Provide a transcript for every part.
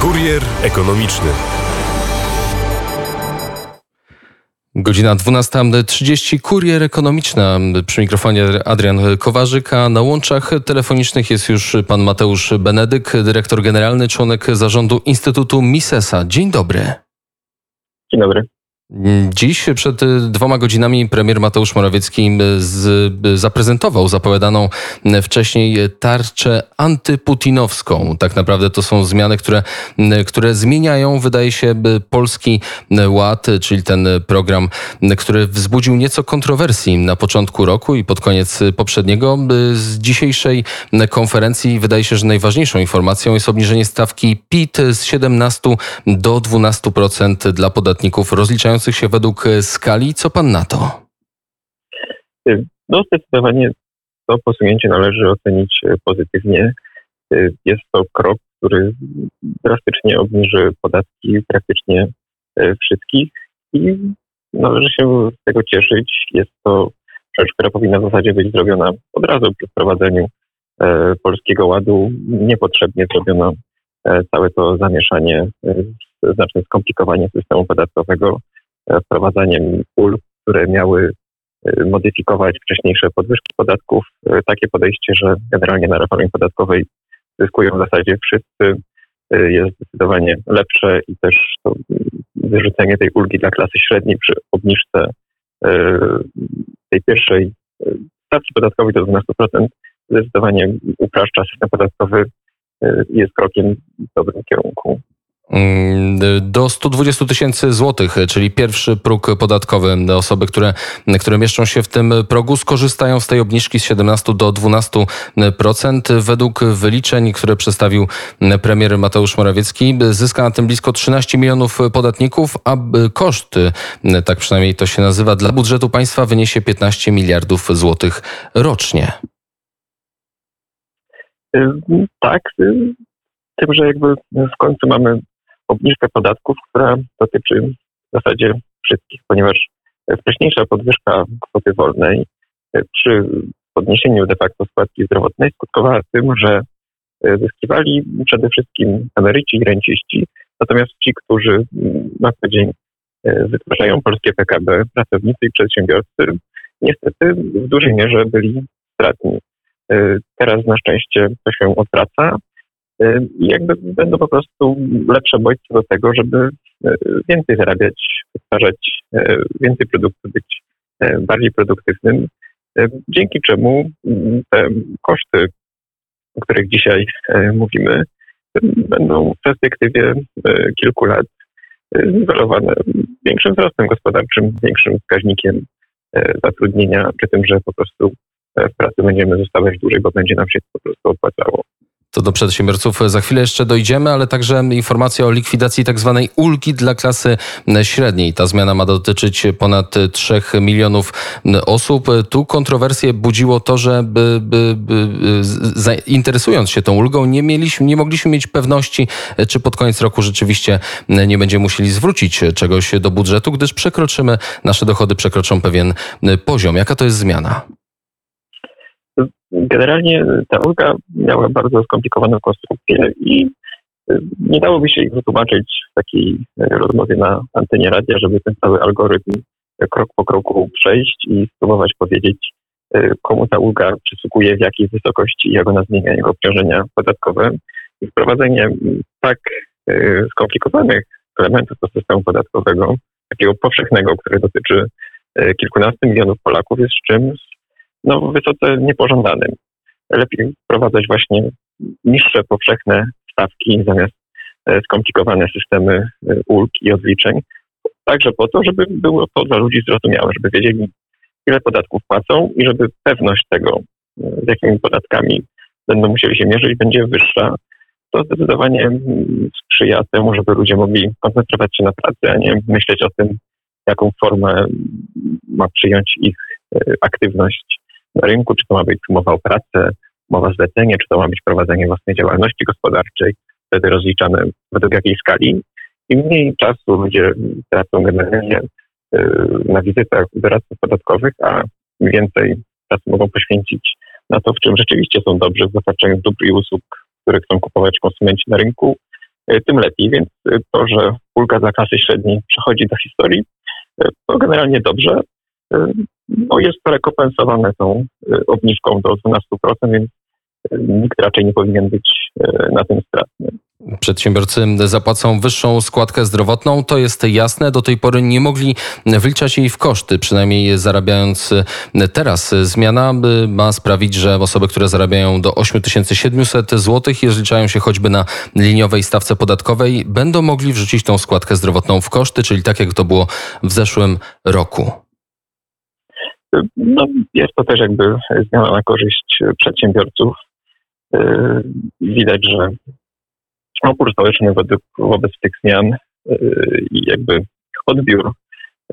Kurier ekonomiczny. Godzina 12.30. Kurier ekonomiczna. Przy mikrofonie Adrian Kowarzyk, a na łączach telefonicznych jest już pan Mateusz Benedyk, dyrektor generalny, członek zarządu Instytutu Misesa. Dzień dobry. Dzień dobry. Dziś przed dwoma godzinami premier Mateusz Morawiecki z, zaprezentował zapowiadaną wcześniej tarczę antyputinowską. Tak naprawdę to są zmiany, które, które zmieniają, wydaje się, polski ład, czyli ten program, który wzbudził nieco kontrowersji na początku roku i pod koniec poprzedniego. Z dzisiejszej konferencji wydaje się, że najważniejszą informacją jest obniżenie stawki PIT z 17 do 12% dla podatników rozliczających się według e, skali. Co pan na to? No zdecydowanie to posunięcie należy ocenić e, pozytywnie. E, jest to krok, który drastycznie obniży podatki praktycznie wszystkich i należy się z tego cieszyć. Jest to rzecz, która powinna w zasadzie być zrobiona od razu przy wprowadzeniu Polskiego Ładu. Niepotrzebnie zrobiono całe to zamieszanie, znaczne skomplikowanie systemu podatkowego wprowadzaniem ulg, które miały y, modyfikować wcześniejsze podwyżki podatków. Y, takie podejście, że generalnie na reformie podatkowej zyskują w zasadzie wszyscy, y, jest zdecydowanie lepsze i też to wyrzucenie tej ulgi dla klasy średniej przy obniżce tej pierwszej stawki podatkowej do 12% zdecydowanie upraszcza system podatkowy, jest krokiem w dobrym kierunku. Mm, do 120 tysięcy złotych, czyli pierwszy próg podatkowy. Osoby, które, które mieszczą się w tym progu, skorzystają z tej obniżki z 17 do 12%. Według wyliczeń, które przedstawił premier Mateusz Morawiecki, zyska na tym blisko 13 milionów podatników, a koszt, tak przynajmniej to się nazywa, dla budżetu państwa wyniesie 15 miliardów złotych rocznie. Tak, tym, że jakby w końcu mamy obniżkę podatków, która dotyczy w zasadzie wszystkich, ponieważ wcześniejsza podwyżka kwoty wolnej e, przy podniesieniu de facto składki zdrowotnej skutkowała tym, że e, zyskiwali przede wszystkim emeryci i renciści, natomiast ci, którzy mm, na co dzień e, wytwarzają polskie PKB, pracownicy i przedsiębiorcy, niestety w dużej mierze byli stratni. Teraz na szczęście to się odwraca i jakby będą po prostu lepsze bodźce do tego, żeby e, więcej zarabiać, wytwarzać e, więcej produktów, być bardziej produktywnym, dzięki czemu te koszty, o których dzisiaj mówimy, będą w perspektywie kilku lat zniwelowane większym wzrostem gospodarczym, większym wskaźnikiem zatrudnienia, przy tym, że po prostu w pracy będziemy zostawać dłużej, bo będzie nam się to po prostu opłacało. To do przedsiębiorców za chwilę jeszcze dojdziemy, ale także informacja o likwidacji tak zwanej ulgi dla klasy średniej. Ta zmiana ma dotyczyć ponad 3 milionów osób. Tu kontrowersje budziło to, że by, by, by, interesując się tą ulgą, nie, mieliśmy, nie mogliśmy mieć pewności, czy pod koniec roku rzeczywiście nie będziemy musieli zwrócić czegoś do budżetu, gdyż przekroczymy, nasze dochody przekroczą pewien poziom. Jaka to jest zmiana? Generalnie ta ulga miała bardzo skomplikowaną konstrukcję i y, nie dałoby się ich wytłumaczyć w takiej y, rozmowie na antenie radia, żeby ten cały algorytm y, krok po kroku przejść i spróbować powiedzieć, komu ta ulga przysługuje, w jakiej wysokości, jak ona zmienia jego obciążenia podatkowe. I wprowadzenie tak skomplikowanych elementów do systemu podatkowego, takiego powszechnego, który dotyczy kilkunastu milionów Polaków, jest czymś, no, wysoce niepożądanym. Lepiej wprowadzać właśnie niższe powszechne stawki zamiast e, skomplikowane systemy e, ulg i odliczeń. Także po to, żeby było to dla ludzi zrozumiałe, żeby wiedzieli, ile podatków płacą i żeby pewność tego, e, z jakimi podatkami będą musieli się mierzyć, będzie wyższa. To zdecydowanie mm, sprzyja temu, żeby ludzie mogli koncentrować się na pracy, a nie myśleć o tym, jaką formę ma przyjąć ich aktywność rynku, czy to ma być umowa o pracę, umowa zlecenie, czy to ma być prowadzenie własnej działalności gospodarczej, wtedy rozliczamy według jakiej skali. Im mniej czasu ludzie tracą generalnie y, na wizytach doradców podatkowych, a więcej czasu mogą poświęcić na to, w czym rzeczywiście są dobrzy w dostarczaniu dóbr i usług, które chcą kupować konsumenci na rynku, tym lepiej. Więc to, że ulga dla klasy średniej przechodzi do historii, to generalnie dobrze. No jest rekompensowane tą obniżką do 12%, więc nikt raczej nie powinien być na tym stratny. Przedsiębiorcy zapłacą wyższą składkę zdrowotną, to jest jasne. Do tej pory nie mogli wliczać jej w koszty, przynajmniej zarabiając teraz. Zmiana ma sprawić, że osoby, które zarabiają do 8700 zł i rozliczają się choćby na liniowej stawce podatkowej, będą mogli wrzucić tą składkę zdrowotną w koszty, czyli tak jak to było w zeszłym roku. No, jest to też jakby zmiana na korzyść przedsiębiorców. Yy, widać, że opór społeczny wobec, wobec tych zmian y, i jakby odbiór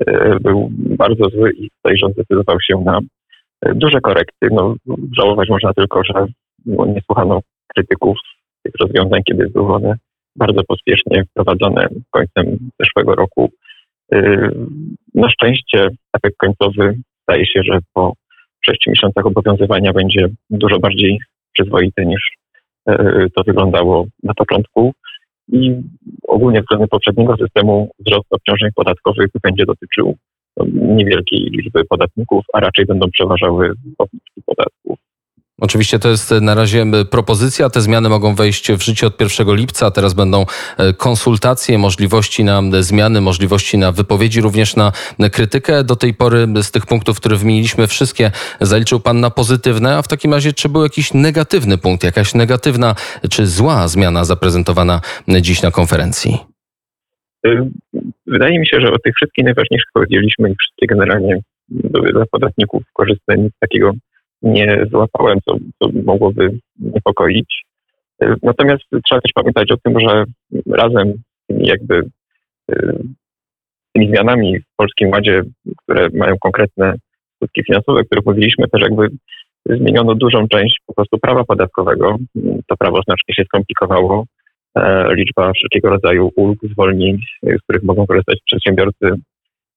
y, był bardzo zły i tutaj rząd zdecydował się na y, duże korekty. No, żałować można tylko, że nie słuchano krytyków tych rozwiązań, kiedy były one bardzo pospiesznie wprowadzone końcem zeszłego roku. Na szczęście efekt końcowy zdaje się, że po sześciu miesiącach obowiązywania będzie dużo bardziej przyzwoity niż E, to wyglądało na początku. I ogólnie względem poprzedniego systemu wzrost obciążeń podatkowych będzie dotyczył no, niewielkiej liczby podatników, a raczej będą przeważały. Oczywiście to jest na razie propozycja. Te zmiany mogą wejść w życie od 1 lipca. Teraz będą e, konsultacje, możliwości na zmiany, możliwości na wypowiedzi, również na krytykę. Do tej pory z tych punktów, które wymieniliśmy, wszystkie zaliczył Pan na pozytywne, a w takim razie czy był jakiś negatywny punkt, jakaś negatywna czy zła zmiana zaprezentowana dziś na konferencji? Y, wydaje mi się, że o tych wszystkich najważniejszych powiedzieliśmy i wszystkie generalnie dla podatników korzystne. Nic takiego nie złapałem, co, co mogłoby niepokoić. Natomiast trzeba też pamiętać o tym, że razem z tymi jakby tymi zmianami w Polskim Ładzie, które mają konkretne skutki finansowe, o których mówiliśmy, też jakby zmieniono dużą część po prostu prawa podatkowego. To prawo znacznie się skomplikowało. E, liczba wszelkiego rodzaju ulg, zwolnień, z których mogą korzystać przedsiębiorcy,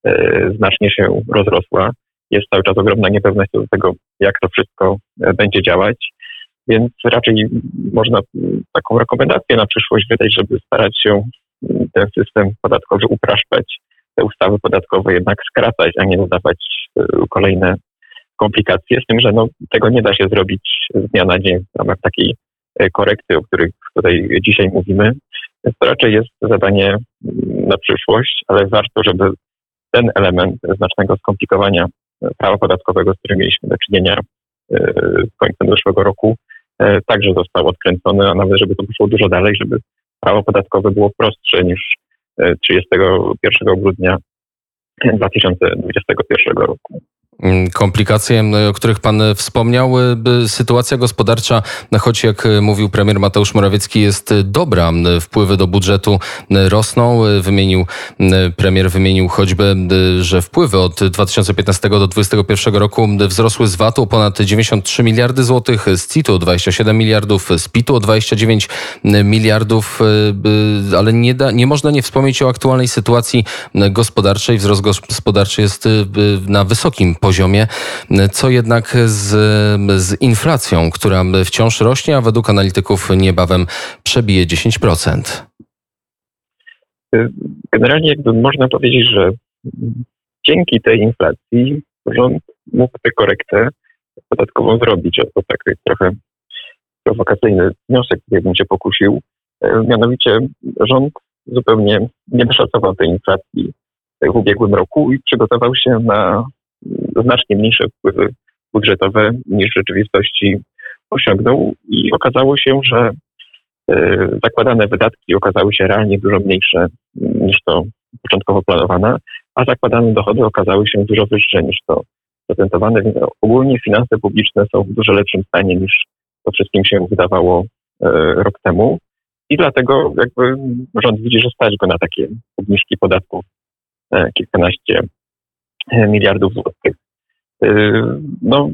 e, znacznie się rozrosła jest cały czas ogromna niepewność do tego, jak to wszystko e, będzie działać. Więc raczej można taką rekomendację na przyszłość wydać, żeby starać się ten system podatkowy upraszczać, te ustawy podatkowe jednak skracać, a nie dodawać e, kolejne komplikacje, z tym, że no, tego nie da się zrobić z dnia na dzień w ramach takiej e, korekty, o których tutaj dzisiaj mówimy. Więc to raczej jest zadanie na przyszłość, ale warto, żeby ten element znacznego skomplikowania prawa podatkowego, z którym mieliśmy do czynienia z e, końcem zeszłego roku, e, także został odkręcony, a nawet żeby to poszło dużo dalej, żeby prawo podatkowe było prostsze niż 31 e, grudnia 2021 roku. Mm, komplikacje, o których Pan wspomniał. Sytuacja gospodarcza, choć jak mówił premier Mateusz Morawiecki, jest dobra. Wpływy do budżetu rosną. Wymienił, premier wymienił choćby, że wpływy od 2015 do 2021 roku wzrosły z VAT-u o ponad 93 miliardy złotych, z CIT-u o 27 miliardów, z PIT-u o 29 miliardów, ale nie, da, nie można nie wspomnieć o aktualnej sytuacji gospodarczej. Wzrost gospodarczy jest na wysokim poziomie poziomie. Co jednak z, z inflacją, która wciąż rośnie, a według analityków niebawem przebije 10%? Generalnie jakby można powiedzieć, że dzięki tej inflacji rząd mógł tę korektę podatkową zrobić. To taki trochę prowokacyjny wniosek, który bym się pokusił. Mianowicie rząd zupełnie nie wyszacował tej inflacji w ubiegłym roku i przygotował się na znacznie mniejsze wpływy budżetowe niż w rzeczywistości osiągnął i okazało się, że e, zakładane wydatki okazały się realnie dużo mniejsze niż to początkowo planowane, a zakładane dochody okazały się dużo wyższe niż to prezentowane. Więc ogólnie finanse publiczne są w dużo lepszym stanie niż to wszystkim się wydawało e, rok temu. I dlatego jakby rząd widzi, że stać go na takie obniżki podatków e, kilkanaście miliardów złotych. Y, no,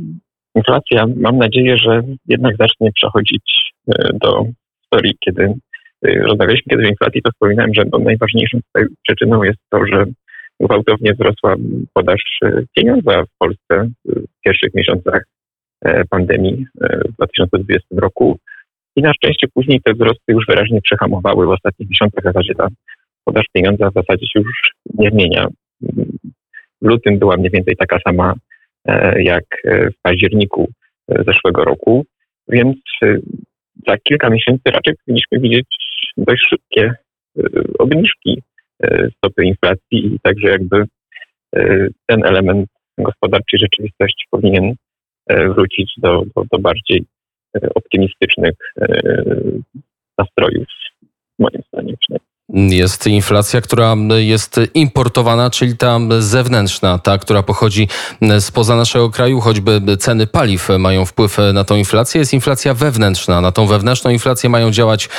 inflacja, mam nadzieję, że jednak zacznie przechodzić y, do historii, kiedy y, rozmawialiśmy kiedyś o inflacji, to wspominałem, że no, najważniejszą przyczyną jest to, że gwałtownie wzrosła podaż pieniądza w Polsce w pierwszych miesiącach pandemii w 2020 roku I na szczęście później te wzrosty już wyraźnie przehamowały w ostatnich miesiącach. W zasadzie ta podaż pieniądza w zasadzie się już nie zmienia. W lutym była mniej więcej taka sama e, jak w październiku zeszłego roku, więc za kilka miesięcy raczej powinniśmy widzieć dość szybkie obniżki stopy inflacji i także jakby ten element gospodarczej rzeczywistości powinien wrócić do, do, do bardziej optymistycznych nastrojów, moim zdaniem przynajmniej. Jest inflacja, która jest importowana, czyli ta zewnętrzna, ta, która pochodzi spoza naszego kraju, choćby ceny paliw mają wpływ na tą inflację. Jest inflacja wewnętrzna. Na tą wewnętrzną inflację mają działać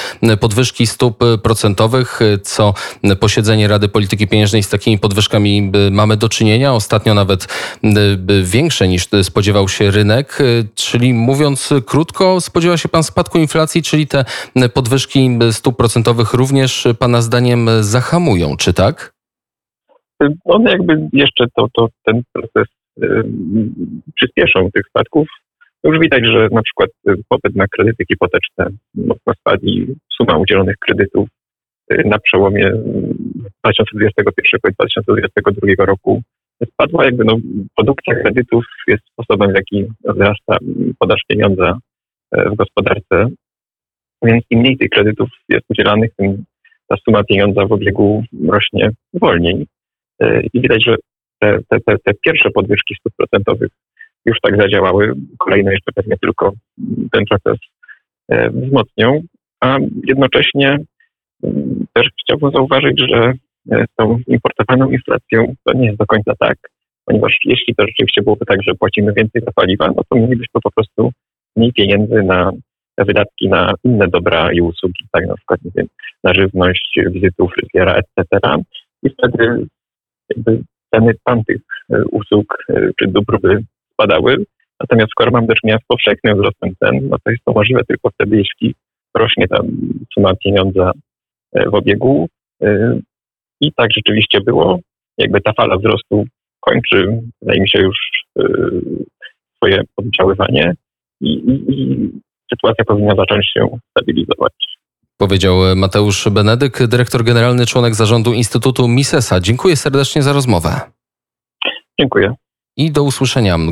podwyżki stóp procentowych. Co posiedzenie Rady Polityki Pieniężnej z takimi podwyżkami mamy do czynienia. Ostatnio nawet większe niż spodziewał się rynek. Czyli mówiąc krótko, spodziewa się pan spadku inflacji, czyli te podwyżki stóp procentowych również pana Pana zdaniem zahamują, czy tak? One jakby jeszcze to, to ten proces y, przyspieszą tych spadków. Już widać, że na przykład popyt na kredyty hipoteczne mocno spadł i suma udzielonych kredytów y, na przełomie 2021 i 2022 roku spadła. Jakby no, produkcja kredytów jest sposobem, w jaki wzrasta podaż pieniądza w gospodarce. Więc im mniej tych kredytów jest udzielanych, tym ta suma pieniądza w obiegu rośnie wolniej. E, I widać, że te, te, te, pierwsze podwyżki stóp procentowych już tak zadziałały. Kolejne jeszcze pewnie tylko ten proces e, wzmocnią. A jednocześnie mm, też chciałbym zauważyć, że e, z tą importowaną inflacją to nie jest do końca tak, ponieważ jeśli to rzeczywiście byłoby tak, że płacimy więcej za paliwa, no to mielibyśmy po prostu mniej pieniędzy na wydatki na inne dobra i usługi, tak na przykład nie wiem, na żywność, wizyty u fryzjera, etc. I wtedy jakby ceny tamtych e, usług e, czy dóbr by spadały. Natomiast skoro mamy do czynienia z powszechnym wzrostem cen, no to jest to możliwe tylko wtedy, jeśli rośnie tam suma pieniądza e, w obiegu. I tak rzeczywiście było. Jakby ta fala wzrostu kończy, wydaje mi się, już swoje oddziaływanie i, i sytuacja powinna zacząć się stabilizować. Powiedział Mateusz Benedyk, dyrektor generalny, członek zarządu Instytutu Misesa. Dziękuję serdecznie za rozmowę. Dziękuję. I do usłyszenia.